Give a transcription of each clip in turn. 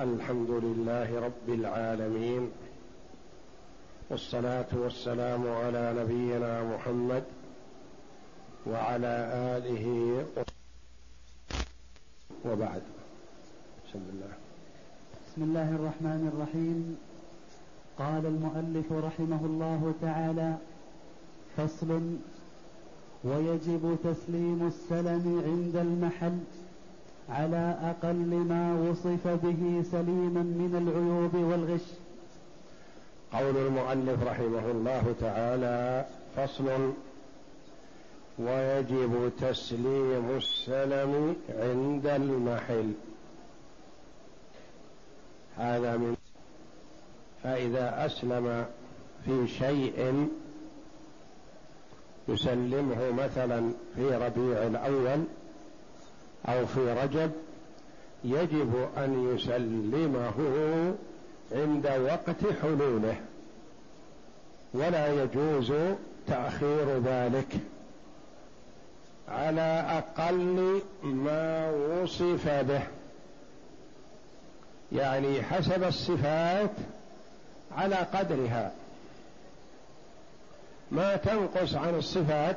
الحمد لله رب العالمين والصلاة والسلام على نبينا محمد وعلى آله وبعد. بسم الله. بسم الله الرحمن الرحيم. قال المؤلف رحمه الله تعالى فصل ويجب تسليم السلم عند المحل. على أقل ما وصف به سليما من العيوب والغش. قول المؤلف رحمه الله تعالى فصل ويجب تسليم السلم عند المحل. هذا من فإذا أسلم في شيء يسلمه مثلا في ربيع الأول أو في رجب يجب أن يسلمه عند وقت حلوله. ولا يجوز تأخير ذلك. على أقل ما وصف به. يعني حسب الصفات على قدرها. ما تنقص عن الصفات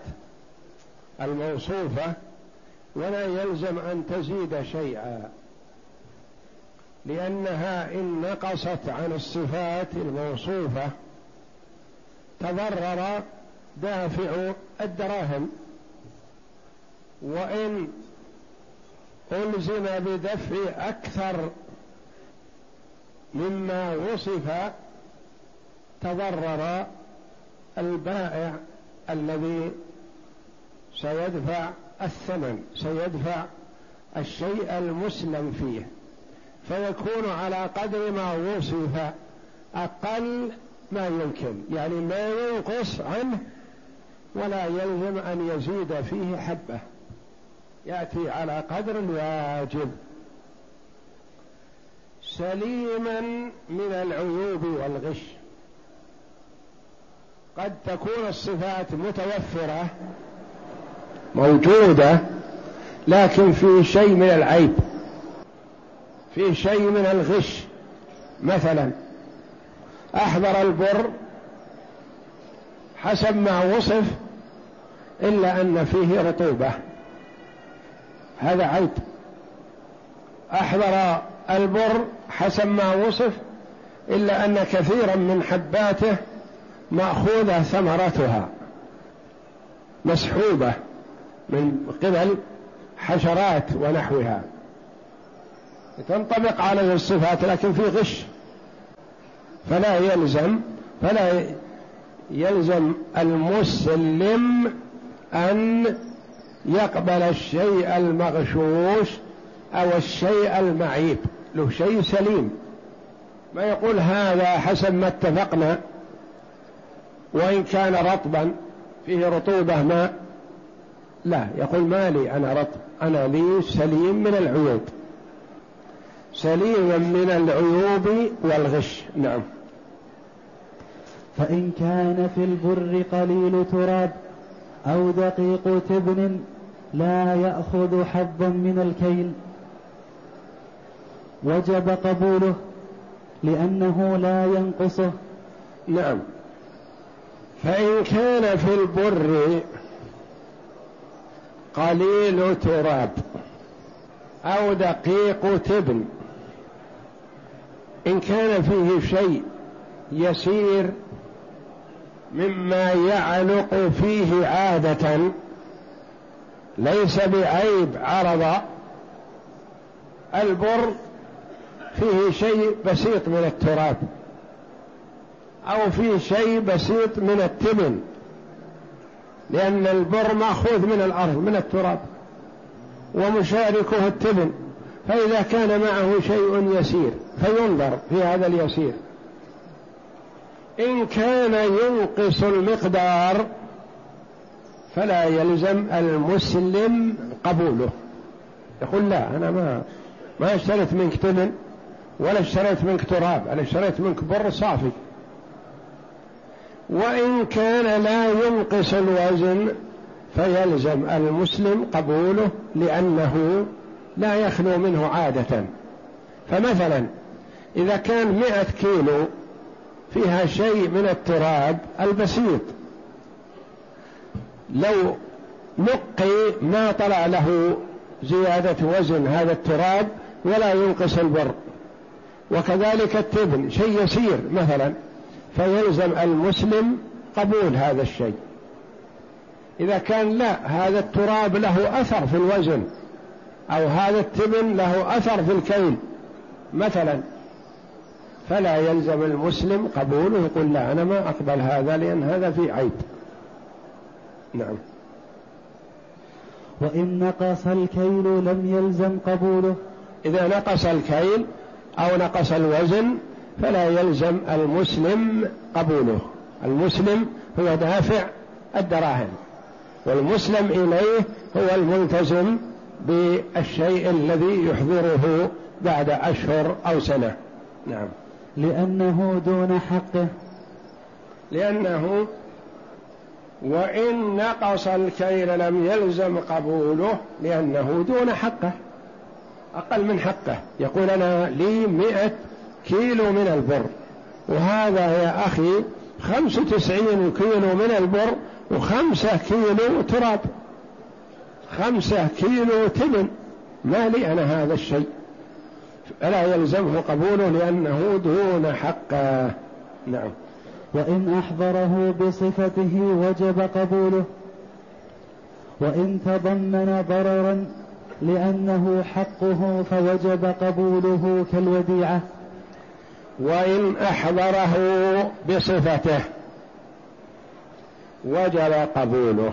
الموصوفة ولا يلزم أن تزيد شيئا لأنها إن نقصت عن الصفات الموصوفة تضرر دافع الدراهم. وإن ألزم بدفع أكثر مما وصف تضرر البائع الذي سيدفع الثمن سيدفع الشيء المسلم فيه فيكون على قدر ما وصف أقل ما يمكن يعني ما ينقص عنه ولا يلزم أن يزيد فيه حبة يأتي على قدر الواجب سليما من العيوب والغش. قد تكون الصفات متوفرة موجودة لكن في شيء من العيب. في شيء من الغش مثلا. أحضر البر حسب ما وصف إلا أن فيه رطوبة. هذا عيب. أحضر البر حسب ما وصف إلا أن كثيرا من حباته مأخوذة ثمرتها مسحوبة. من قبل حشرات ونحوها. تنطبق عليه الصفات لكن في غش. فلا يلزم فلا يلزم المسلم أن يقبل الشيء المغشوش أو الشيء المعيب. له شيء سليم. ما يقول هذا حسب ما اتفقنا. وإن كان رطبا فيه رطوبة ماء. لا يقول ما لي أنا رطب أنا لي سليم من العيوب. سليما من العيوب والغش. نعم. فإن كان في البر قليل تراب أو دقيق تبن لا يأخذ حظا من الكيل. وجب قبوله لأنه لا ينقصه. نعم. فإن كان في البر قليل تراب أو دقيق تبن. إن كان فيه شيء يسير مما يعلق فيه عادة ليس بعيب عرض البر فيه شيء بسيط من التراب أو فيه شيء بسيط من التبن. لأن البر مأخوذ من الأرض من التراب ومشاركه التبن. فإذا كان معه شيء يسير فينظر في هذا اليسير. إن كان ينقص المقدار فلا يلزم المسلم قبوله. يقول لا أنا ما ما اشتريت منك تبن ولا اشتريت منك تراب أنا اشتريت منك بر صافي. وإن كان لا ينقص الوزن فيلزم المسلم قبوله لأنه لا يخلو منه عادة. فمثلا إذا كان مئة كيلو فيها شيء من التراب البسيط لو نقي ما طلع له زيادة وزن هذا التراب ولا ينقص البر. وكذلك التبن شيء يسير مثلا فيلزم المسلم قبول هذا الشيء. إذا كان لا هذا التراب له أثر في الوزن أو هذا التبن له أثر في الكيل. مثلا فلا يلزم المسلم قبوله يقول لا أنا ما أقبل هذا لأن هذا في عيب. نعم. وإن نقص الكيل لم يلزم قبوله. إذا نقص الكيل أو نقص الوزن فلا يلزم المسلم قبوله. المسلم هو دافع الدراهم والمسلم إليه هو الملتزم بالشيء الذي يحضره بعد أشهر أو سنة. نعم. لأنه دون حقه. لأنه وإن نقص الكيل لم يلزم قبوله لأنه دون حقه أقل من حقه. يقول أنا لي مئة كيلو من البر. وهذا يا أخي خمسة وتسعين كيلو من البر وخمسة كيلو تراب. خمسة كيلو تبن ما لي أنا هذا الشيء. فلا يلزمه قبوله لأنه دون حقه نعم. وإن أحضره بصفته وجب قبوله. وإن تضمن ضررا لأنه حقه فوجب قبوله كالوديعة. وإن أحضره بصفته وجب قبوله.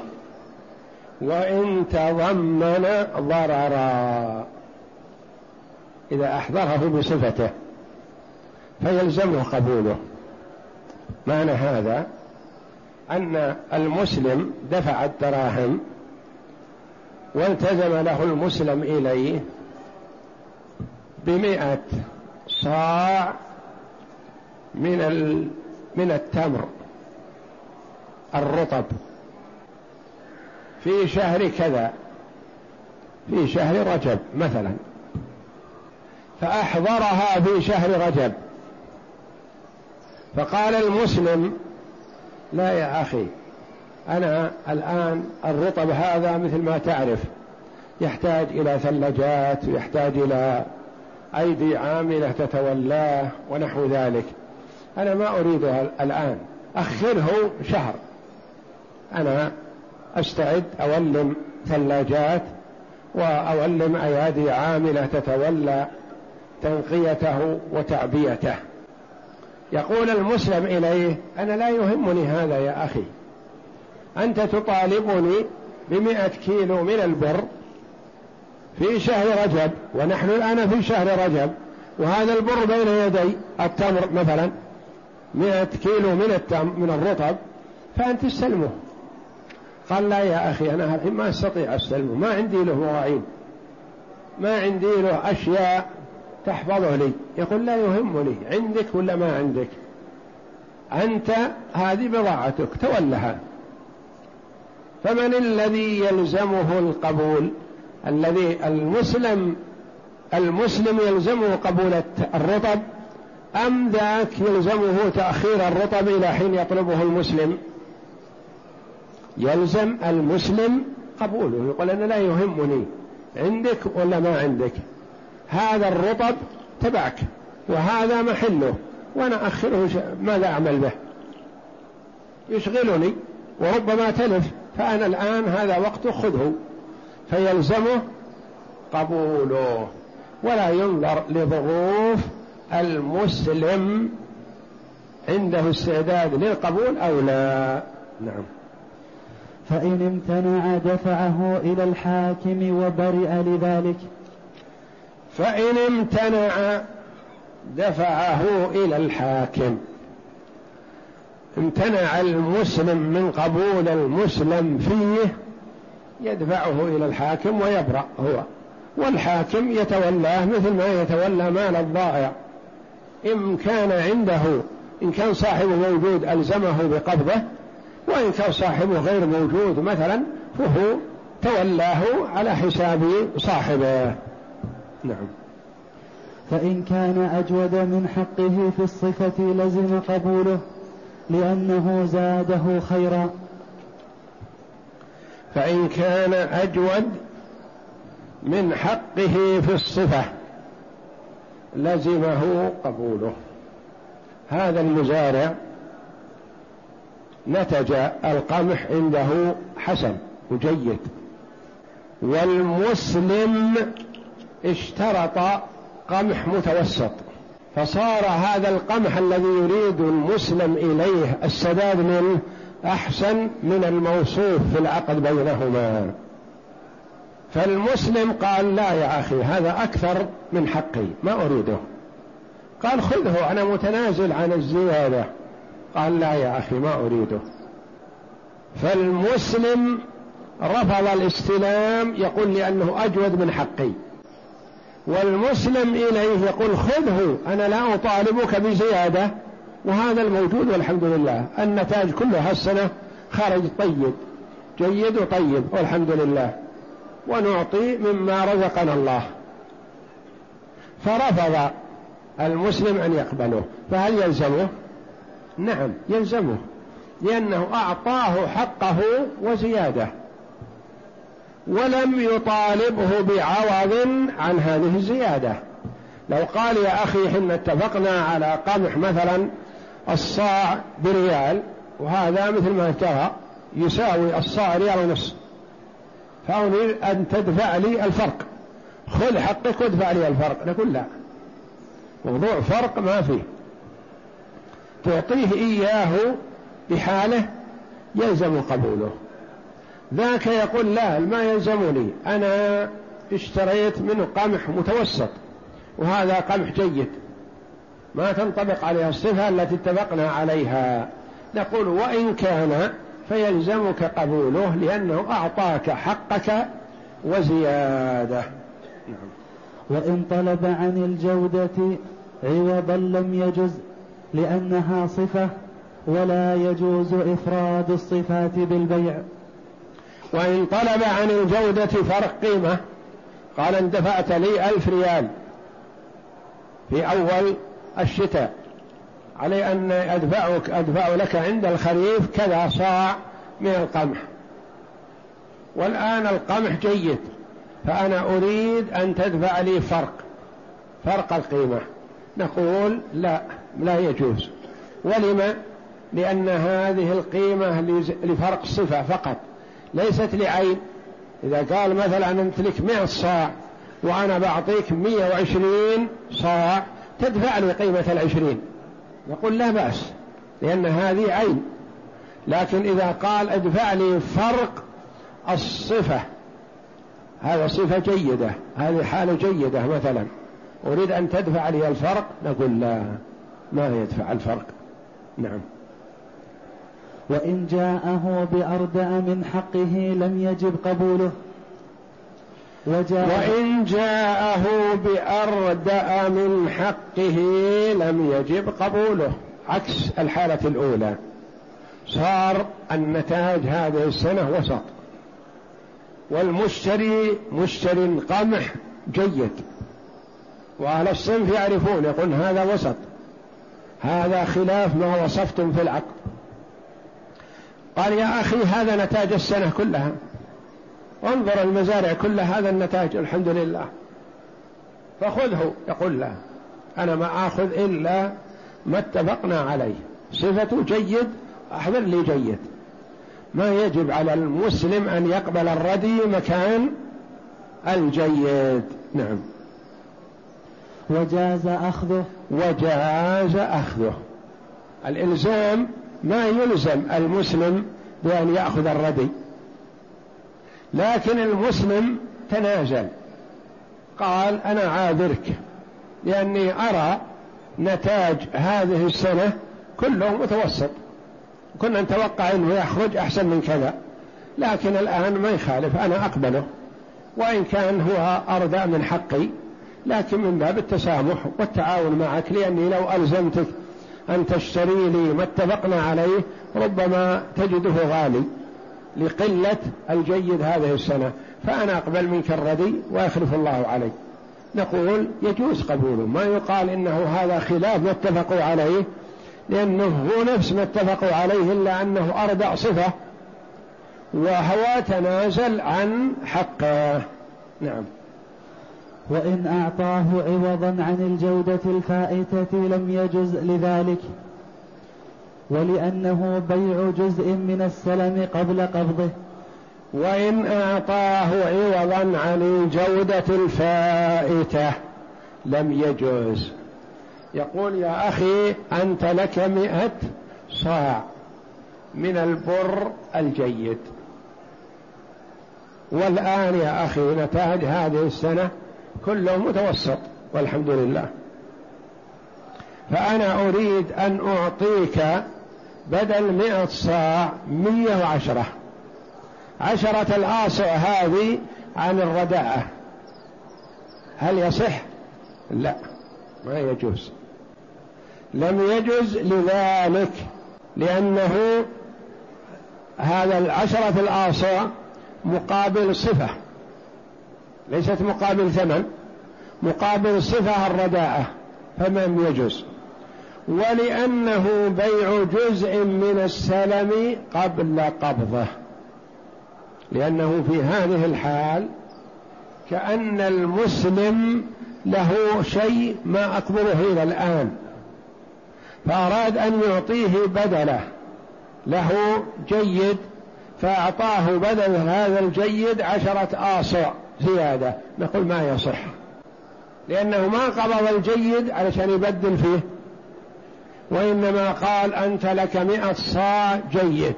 وإن تضمن ضررا. إذا أحضره بصفته فيلزمه قبوله. معنى هذا أن المسلم دفع الدراهم والتزم له المسلم إليه بمئة صاع من من التمر الرطب. في شهر كذا في شهر رجب مثلا. فأحضرها في شهر رجب. فقال المسلم لا يا أخي أنا الآن الرطب هذا مثل ما تعرف يحتاج إلى ثلاجات ويحتاج إلى أيدي عاملة تتولاه ونحو ذلك. أنا ما أريدها الآن. أخره شهر. أنا أستعد أولم ثلاجات وأولم أيادي عاملة تتولى تنقيته وتعبيته. يقول المسلم إليه أنا لا يهمني هذا يا أخي. أنت تطالبني بمئة كيلو من البر في شهر رجب ونحن الآن في شهر رجب وهذا البر بين يدي التمر مثلا. مئة كيلو من التمر من الرطب فأنت تستلمه قال لا يا أخي أنا الحين ما أستطيع أستلمه ما عندي له مواعيد ما عندي له أشياء تحفظه لي. يقول لا يهمني عندك ولا ما عندك؟ أنت هذه بضاعتك تولها. فمن الذي يلزمه القبول؟ الذي المسلم المسلم يلزمه قبول الرطب أم ذاك يلزمه تأخير الرطب إلى حين يطلبه المسلم؟ يلزم المسلم قبوله يقول أنا لا يهمني عندك ولا ما عندك؟ هذا الرطب تبعك وهذا محله وأنا أخره ماذا أعمل به؟ يشغلني وربما تلف فأنا الآن هذا وقت خذه. فيلزمه قبوله ولا ينظر لظروف المسلم عنده استعداد للقبول أو لا؟ نعم. فإن امتنع دفعه إلى الحاكم وبرئ لذلك. فإن امتنع دفعه إلى الحاكم. امتنع المسلم من قبول المسلم فيه يدفعه إلى الحاكم ويبرأ هو. والحاكم يتولاه مثل ما يتولى مال الضائع. إن كان عنده إن كان صاحبه موجود ألزمه بقبضه وإن كان صاحبه غير موجود مثلا فهو تولاه على حساب صاحبه. نعم. فإن كان أجود من حقه في الصفة لزم قبوله لأنه زاده خيرا. فإن كان أجود من حقه في الصفة لزمه قبوله. هذا المزارع نتج القمح عنده حسن وجيد. والمسلم اشترط قمح متوسط. فصار هذا القمح الذي يريد المسلم إليه السداد منه أحسن من الموصوف في العقد بينهما. فالمسلم قال لا يا أخي هذا أكثر من حقي ما أريده. قال خذه أنا متنازل عن الزيادة. قال لا يا أخي ما أريده. فالمسلم رفض الاستلام يقول لأنه أجود من حقي. والمسلم إليه يقول خذه أنا لا أطالبك بزيادة. وهذا الموجود والحمد لله. النتاج كلها السنة خرج طيب جيد وطيب والحمد لله. ونعطي مما رزقنا الله. فرفض المسلم أن يقبله. فهل يلزمه؟ نعم يلزمه. لأنه أعطاه حقه وزيادة. ولم يطالبه بعوض عن هذه الزيادة. لو قال يا أخي حنا اتفقنا على قمح مثلا الصاع بريال وهذا مثل ما ترى يساوي الصاع ريال ونصف. فأريد أن تدفع لي الفرق. خذ حقك وادفع لي الفرق. نقول لا. موضوع فرق ما فيه. تعطيه إياه بحالة يلزم قبوله. ذاك يقول لا ما يلزمني. أنا اشتريت منه قمح متوسط وهذا قمح جيد. ما تنطبق عليها الصفة التي اتفقنا عليها. نقول وإن كان فيلزمك قبوله لأنه أعطاك حقك وزيادة. نعم. وإن طلب عن الجودة عوضا لم يجز لأنها صفة ولا يجوز إفراد الصفات بالبيع. وإن طلب عن الجودة فرق قيمة. قال ان دفعت لي ألف ريال في أول الشتاء. علي أن أدفعك أدفع لك عند الخريف كذا صاع من القمح. والآن القمح جيد فأنا أريد أن تدفع لي فرق فرق القيمة. نقول لا لا يجوز. ولم؟ لأن هذه القيمة لفرق صفة فقط ليست لعين. إذا قال مثلا أنت لك مئة صاع وأنا بعطيك مئة وعشرين صاع تدفع لي قيمة العشرين. نقول لا بأس لأن هذه عين. لكن إذا قال ادفع لي فرق الصفة هذا صفة جيدة هذه حالة جيدة مثلا. أريد أن تدفع لي الفرق؟ نقول لا ما يدفع الفرق. نعم. وإن جاءه بأردأ من حقه لم يجب قبوله. وإن جاءه بأردأ من حقه لم يجب قبوله. عكس الحالة الأولى. صار النتاج هذه السنة وسط. والمشتري مشتري قمح جيد. وأهل الصنف يعرفون يقول هذا وسط. هذا خلاف ما وصفتم في العقد. قال يا أخي هذا نتاج السنة كلها. انظر المزارع كلها هذا النتاج الحمد لله. فخذه. يقول لا أنا ما آخذ إلا ما اتفقنا عليه. صفته جيد أحضر لي جيد. ما يجب على المسلم أن يقبل الردي مكان الجيد. نعم. وجاز أخذه. وجاز أخذه. الإلزام ما يلزم المسلم بأن يأخذ الردي. لكن المسلم تنازل. قال أنا عاذرك لأني أرى نتاج هذه السنة كله متوسط. كنا نتوقع أنه يخرج أحسن من كذا لكن الآن ما يخالف أنا أقبله. وإن كان هو أردى من حقي لكن من باب التسامح والتعاون معك لأني لو ألزمتك أن تشتري لي ما اتفقنا عليه ربما تجده غالي. لقلة الجيد هذه السنة فأنا أقبل منك الردي ويخلف الله علي نقول يجوز قبوله ما يقال إنه هذا خلاف ما اتفقوا عليه لأنه هو نفس ما اتفقوا عليه إلا أنه أردع صفة وهو تنازل عن حقه. نعم. وإن أعطاه عوضا عن الجودة الفائتة لم يجز لذلك. ولأنه بيع جزء من السلم قبل قبضه. وإن أعطاه عوضا عن الجودة الفائتة لم يجوز. يقول يا أخي أنت لك مئة صاع من البر الجيد. والآن يا أخي نتاج هذه السنة كله متوسط والحمد لله. فأنا أريد أن أعطيك بدل مئة صاع مية وعشرة. عشرة الآصع هذه عن الرداءة. هل يصح؟ لا ما يجوز. لم يجوز لذلك لأنه هذا العشرة الآصع مقابل صفة. ليست مقابل ثمن مقابل صفة الرداءة فمن يجوز؟ ولأنه بيع جزء من السلم قبل قبضه. لأنه في هذه الحال كأن المسلم له شيء ما أقبله إلى الآن فأراد أن يعطيه بدله. له جيد فأعطاه بدل هذا الجيد عشرة آصع زيادة. نقول ما يصح لأنه ما قبض الجيد علشان يبدل فيه. وإنما قال أنت لك مئة صاع جيد.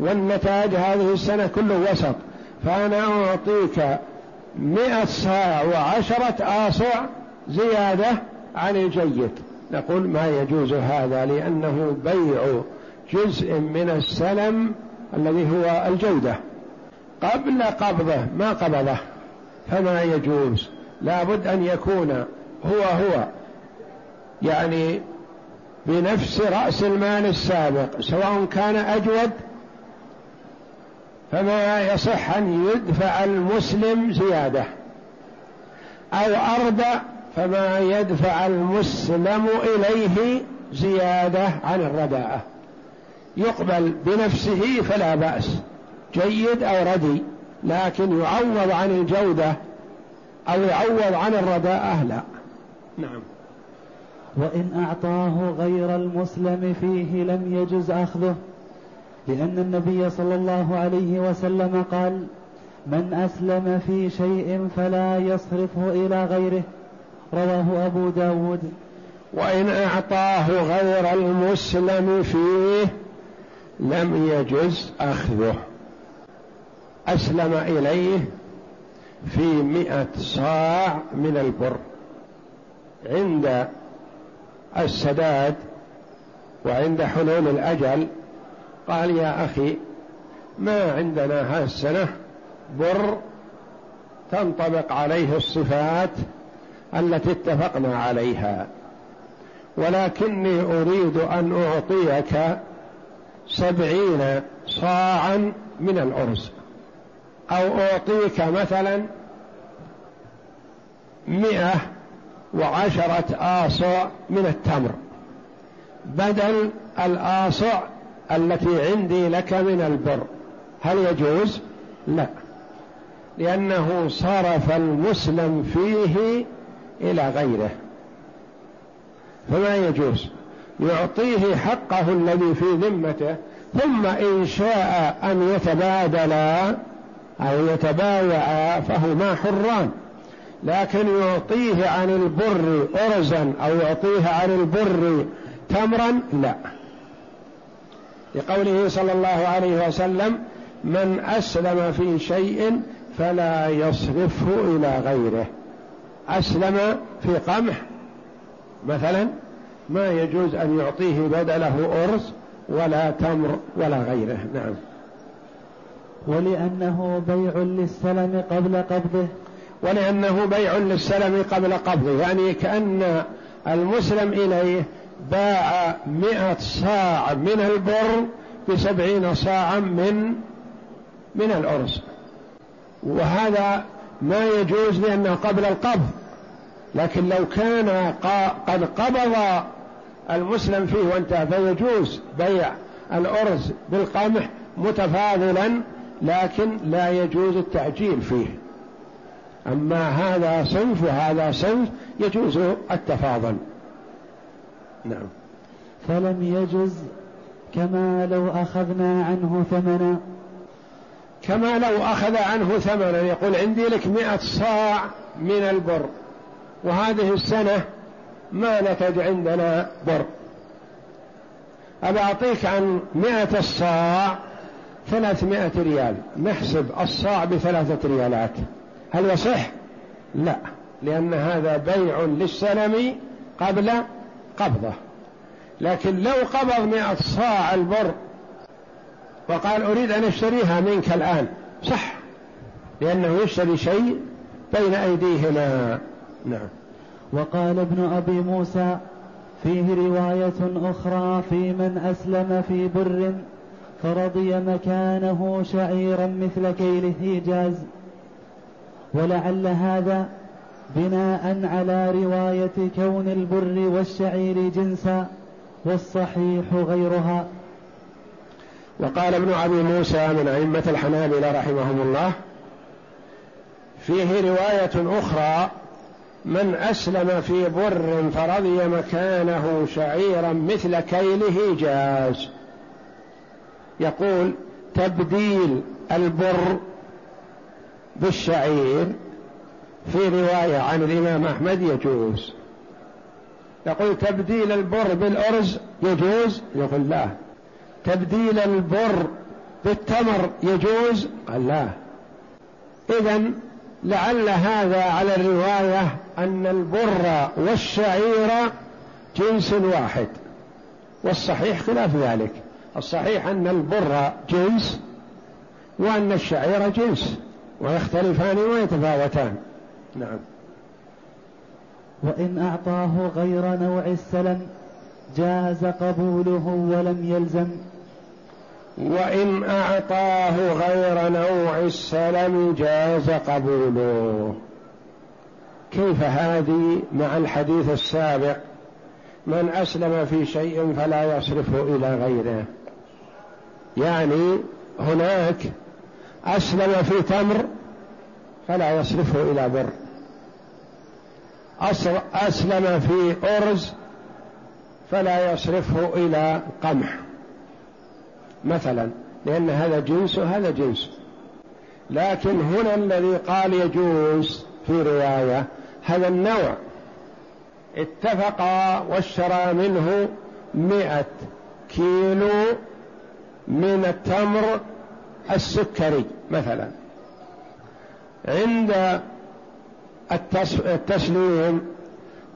والنتاج هذه السنة كله وسط. فأنا أعطيك مئة صاع وعشرة آصع زيادة عن الجيد. نقول ما يجوز هذا لأنه بيع جزء من السلم الذي هو الجودة. قبل قبضه ما قبضه؟ فما يجوز. لابد أن يكون هو هو. يعني بنفس رأس المال السابق سواء كان أجود فما يصح أن يدفع المسلم زيادة أو أرضى فما يدفع المسلم إليه زيادة عن الرداءة. يقبل بنفسه فلا بأس جيد أو ردي لكن يعوض عن الجودة أو يعوض عن الرداءة لا. نعم. وإن أعطاه غير المسلم فيه لم يجز أخذه لأن النبي صلى الله عليه وسلم قال من أسلم في شيء فلا يصرفه إلى غيره رواه أبو داود. وإن أعطاه غير المسلم فيه لم يجز أخذه. أسلم إليه في مئة صاع من البر عند السداد وعند حلول الأجل قال يا أخي ما عندنا هذه السنة بر تنطبق عليه الصفات التي اتفقنا عليها. ولكني أريد أن أعطيك سبعين صاعا من الأرز. أو أعطيك مثلا مئة وعشرة آصع من التمر. بدل الآصع التي عندي لك من البر هل يجوز؟ لا لأنه صرف المسلم فيه إلى غيره. فما يجوز؟ يعطيه حقه الذي في ذمته ثم إن شاء أن يتبادلا أو يتبايعا فهما حران. لكن يعطيه عن البر أرزا أو يعطيه عن البر تمرا لا. لقوله صلى الله عليه وسلم من أسلم في شيء فلا يصرفه إلى غيره. أسلم في قمح مثلا ما يجوز أن يعطيه بدله أرز ولا تمر ولا غيره. نعم. ولأنه بيع للسلم قبل قبضه. ولأنه بيع للسلم قبل قبضه يعني كأن المسلم إليه باع مئة صاع من البر بسبعين صاعا من من الأرز. وهذا ما يجوز لأنه قبل القبض. لكن لو كان قد قبض المسلم فيه وانتهى فيجوز بيع الأرز بالقمح متفاضلا لكن لا يجوز التعجيل فيه. أما هذا صنف وهذا صنف يجوز التفاضل. نعم. فلم يجز كما لو أخذنا عنه ثمنا. كما لو أخذ عنه ثمنا يقول عندي لك مئة صاع من البر وهذه السنة ما نتج عندنا بر. أبى أعطيك عن مئة الصاع ثلاثمائة ريال نحسب الصاع بثلاثة ريالات. هل يصح؟ لا. لأن هذا بيع للسلم قبل قبضه. لكن لو قبض مئة صاع البر وقال أريد أن أشتريها منك الآن صح. لأنه يشتري شيء بين أيديهما. نعم. وقال ابن أبي موسى فيه رواية أخرى في من أسلم في بر فرضي مكانه شعيرا مثل كيله جاز ولعل هذا بناء على رواية كون البر والشعير جنسا والصحيح غيرها. وقال ابن أبي موسى من أئمة الحنابلة رحمهم الله فيه رواية أخرى من أسلم في بر فرضي مكانه شعيرا مثل كيله جاز. يقول تبديل البر بالشعير في رواية عن الإمام أحمد يجوز. يقول تبديل البر بالأرز يجوز؟ يقول لا. تبديل البر بالتمر يجوز؟ قال لا. إذا لعل هذا على الرواية أن البر والشعير جنس واحد والصحيح خلاف ذلك. الصحيح أن البر جنس وأن الشعير جنس. ويختلفان ويتفاوتان. نعم. وإن أعطاه غير نوع السلم جاز قبوله ولم يلزم. وإن أعطاه غير نوع السلم جاز قبوله. كيف هذه مع الحديث السابق؟ من أسلم في شيء فلا يصرفه إلى غيره. يعني هناك أسلم في تمر فلا يصرفه إلى بر. أسلم في أرز فلا يصرفه إلى قمح. مثلا لأن هذا جنس وهذا جنس. لكن هنا الذي قال يجوز في رواية هذا النوع. اتفق واشترى منه مئة كيلو من التمر السكري مثلا. عند التسليم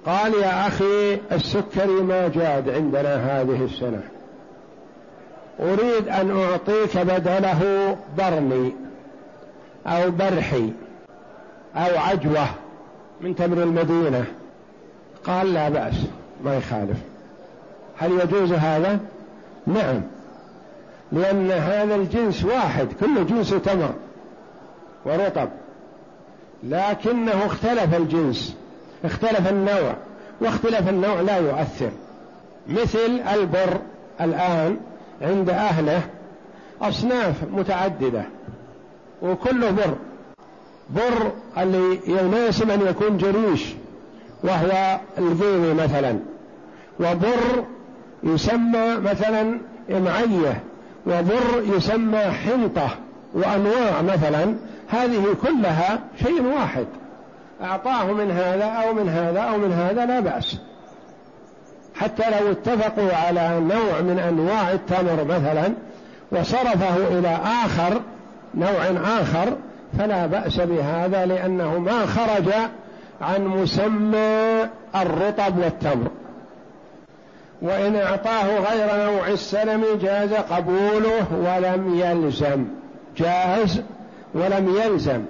قال يا أخي السكري ما جاد عندنا هذه السنة. أريد أن أعطيك بدله برني أو برحي أو عجوة من تمر المدينة. قال لا بأس ما يخالف. هل يجوز هذا؟ نعم لأن هذا الجنس واحد كله جنس تمر ورطب. لكنه اختلف الجنس اختلف النوع واختلاف النوع لا يؤثر. مثل البر الآن عند أهله أصناف متعددة وكله بر. بر اللي يناسب أن يكون جريش وهو الغيمي مثلا. وبر يسمى مثلا معيه وبر يسمى حنطة وأنواع مثلا هذه كلها شيء واحد. أعطاه من هذا أو من هذا أو من هذا لا بأس. حتى لو اتفقوا على نوع من أنواع التمر مثلا وصرفه إلى آخر نوع آخر فلا بأس بهذا لأنه ما خرج عن مسمى الرطب والتمر. وإن أعطاه غير نوع السلم جاز قبوله ولم يلزم. جاز ولم يلزم.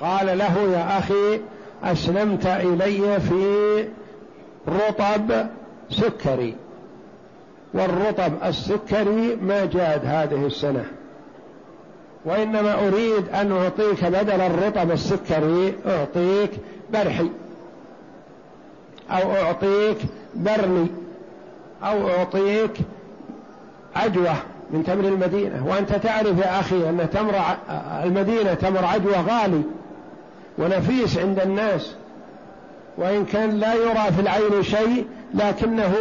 قال له يا أخي أسلمت إلي في رطب سكري. والرطب السكري ما جاد هذه السنة. وإنما أريد أن أعطيك بدل الرطب السكري أعطيك برحي. أو أعطيك برني. أو أعطيك عجوة من تمر المدينة. وأنت تعرف يا أخي أن تمر المدينة تمر عجوة غالي ونفيس عند الناس. وإن كان لا يرى في العين شيء لكنه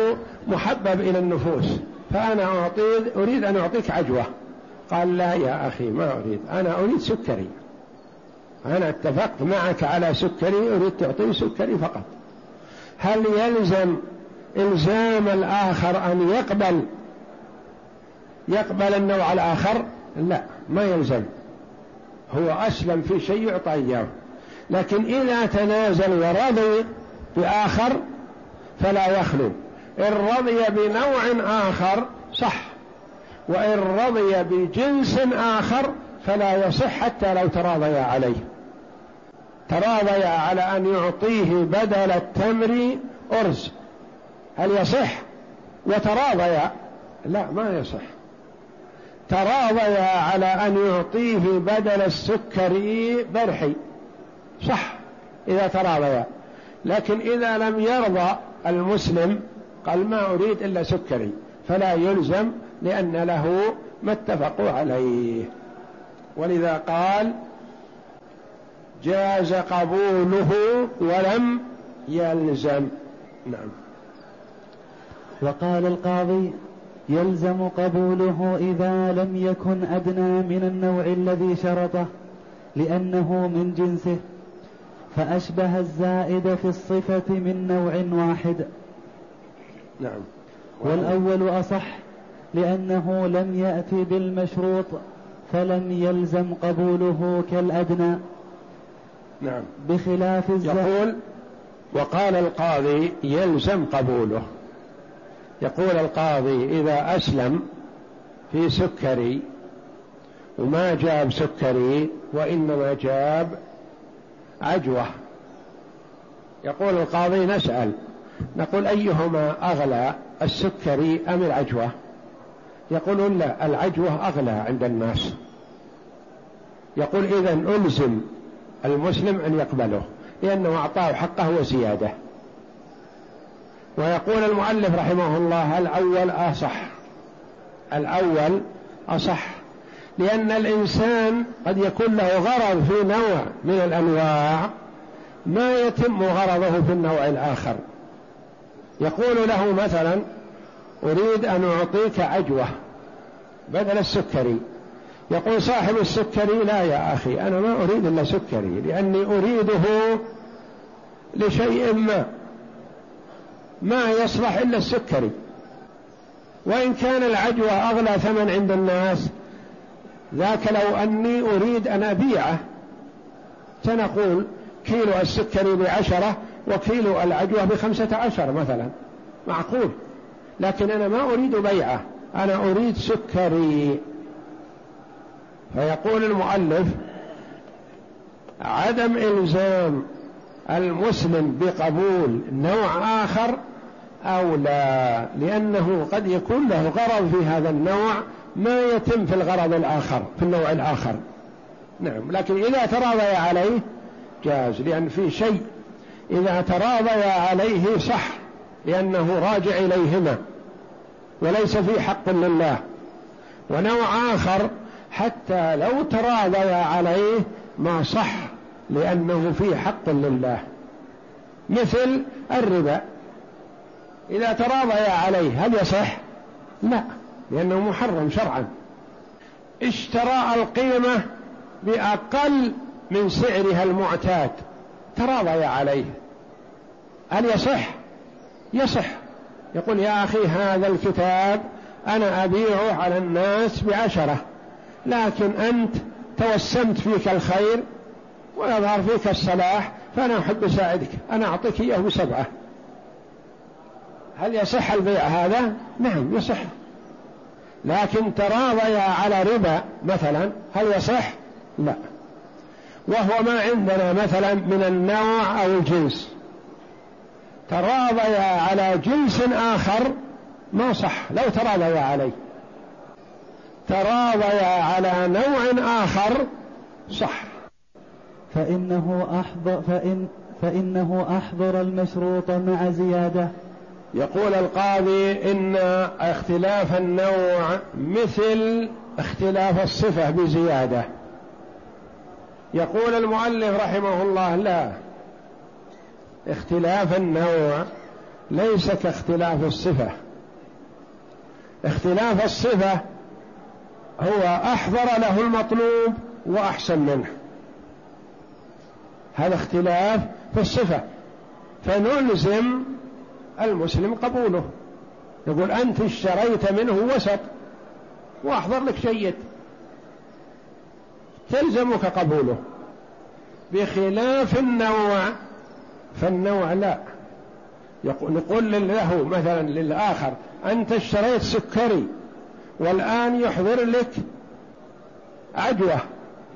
محبب إلى النفوس. فأنا أعطيك أريد أن أعطيك عجوة. قال لا يا أخي ما أريد. أنا أريد سكري. أنا اتفقت معك على سكري أريد تعطيني سكري فقط. هل يلزم إلزام الآخر أن يقبل يقبل النوع الآخر؟ لا ما يلزم. هو أسلم في شيء يعطى إياه. لكن إذا تنازل ورضي بآخر فلا يخلو. إن رضي بنوع آخر صح. وإن رضي بجنس آخر فلا يصح حتى لو تراضيا عليه. تراضيا على أن يعطيه بدل التمر أرز. هل يصح؟ وتراضيا؟ لا ما يصح. تراضيا على أن يعطيه بدل السكري برحي. صح إذا تراضيا. لكن إذا لم يرضى المسلم قال ما أريد إلا سكري فلا يلزم لأن له ما اتفقوا عليه. ولذا قال جاز قبوله ولم يلزم. نعم. وقال القاضي يلزم قبوله إذا لم يكن أدنى من النوع الذي شرطه لأنه من جنسه. فأشبه الزائد في الصفة من نوع واحد. نعم. والأول أصح لأنه لم يأتي بالمشروط فلم يلزم قبوله كالأدنى. نعم. بخلاف الزائد يقول وقال القاضي يلزم قبوله. يقول القاضي إذا أسلم في سكري وما جاب سكري وإنما جاب عجوة. يقول القاضي نسأل نقول أيهما أغلى السكري أم العجوة؟ يقولون لا العجوة أغلى عند الناس. يقول إذا ألزم المسلم أن يقبله لأنه أعطاه حقه وزيادة. ويقول المؤلف رحمه الله الأول أصح. الأول أصح. لأن الإنسان قد يكون له غرض في نوع من الأنواع ما يتم غرضه في النوع الآخر. يقول له مثلا أريد أن أعطيك عجوة بدل السكري. يقول صاحب السكري لا يا أخي أنا ما أريد إلا سكري لأني أريده لشيء ما. ما يصلح إلا السكري وإن كان العجوة أغلى ثمن عند الناس ذاك لو أني أريد أن أبيعه سنقول كيلو السكري بعشرة وكيلو العجوة بخمسة عشر مثلا. معقول. لكن أنا ما أريد بيعه أنا أريد سكري. فيقول المؤلف عدم إلزام المسلم بقبول نوع آخر أو لا لأنه قد يكون له غرض في هذا النوع ما يتم في الغرض الآخر في النوع الآخر. نعم لكن إذا تراضي عليه جاز لأن في شيء إذا تراضي عليه صح لأنه راجع إليهما وليس في حق لله. ونوع آخر حتى لو تراضي عليه ما صح لأنه في حق لله. مثل الربا. إذا تراضي عليه هل يصح؟ لا لأنه محرم شرعا اشترى القيمة بأقل من سعرها المعتاد تراضي عليه هل يصح؟ يصح يقول يا أخي هذا الكتاب أنا أبيعه على الناس بعشرة لكن أنت توسمت فيك الخير ويظهر فيك الصلاح فأنا أحب أساعدك أنا أعطيك إياه بسبعة هل يصح البيع هذا؟ نعم يصح. لكن تراضيا على ربا مثلا هل يصح؟ لا. وهو ما عندنا مثلا من النوع أو الجنس. تراضيا على جنس آخر ما صح لو تراضيا عليه. تراضيا على نوع آخر صح. فإنه أحضر فإن فإنه أحضر المشروط مع زيادة. يقول القاضي إن اختلاف النوع مثل اختلاف الصفة بزيادة. يقول المؤلف رحمه الله لا اختلاف النوع ليس كاختلاف الصفة. اختلاف الصفة هو أحضر له المطلوب وأحسن منه. هذا اختلاف في الصفة. فنلزم المسلم قبوله. يقول أنت اشتريت منه وسط. وأحضر لك جيد. تلزمك قبوله. بخلاف النوع. فالنوع لا. نقول له مثلا للآخر أنت اشتريت سكري والآن يحضر لك عجوة.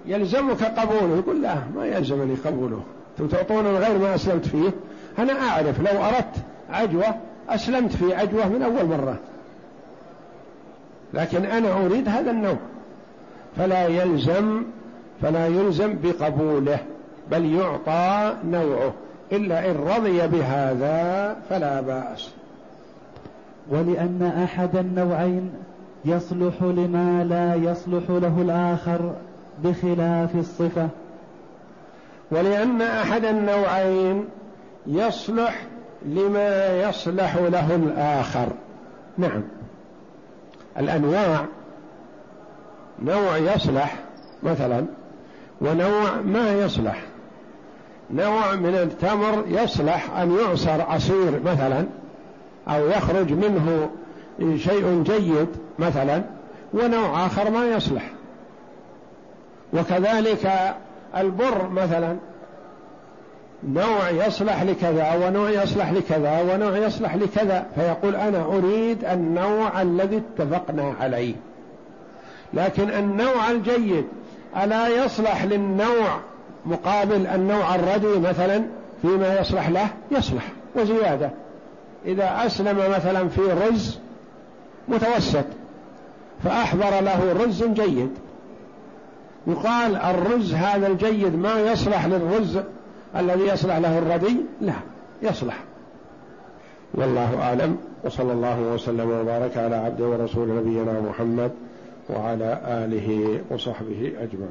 يلزمك قبوله. يقول لا ما يلزمني قبوله. تعطون غير ما أسلمت فيه. أنا أعرف لو أردت عجوة أسلمت في عجوة من أول مرة. لكن أنا أريد هذا النوع. فلا يلزم فلا يلزم بقبوله بل يعطى نوعه. إلا إن رضي بهذا فلا بأس. ولأن أحد النوعين يصلح لما لا يصلح له الآخر بخلاف الصفة. ولأن أحد النوعين يصلح لما يصلح له الآخر. نعم. الأنواع نوع يصلح مثلا ونوع ما يصلح. نوع من التمر يصلح أن يعصر عصير مثلا أو يخرج منه شيء جيد مثلا ونوع آخر ما يصلح. وكذلك البر مثلا. نوع يصلح لكذا ونوع يصلح لكذا ونوع يصلح لكذا. فيقول أنا أريد النوع الذي اتفقنا عليه. لكن النوع الجيد ألا يصلح للنوع مقابل النوع الردي مثلا فيما يصلح له؟ يصلح وزيادة. إذا أسلم مثلا في رز متوسط فأحضر له رز جيد. يقال الرز هذا الجيد ما يصلح للرز الذي يصلح له الردي لا يصلح. والله أعلم وصلى الله وسلم وبارك على عبده ورسول نبينا محمد وعلى آله وصحبه أجمعين.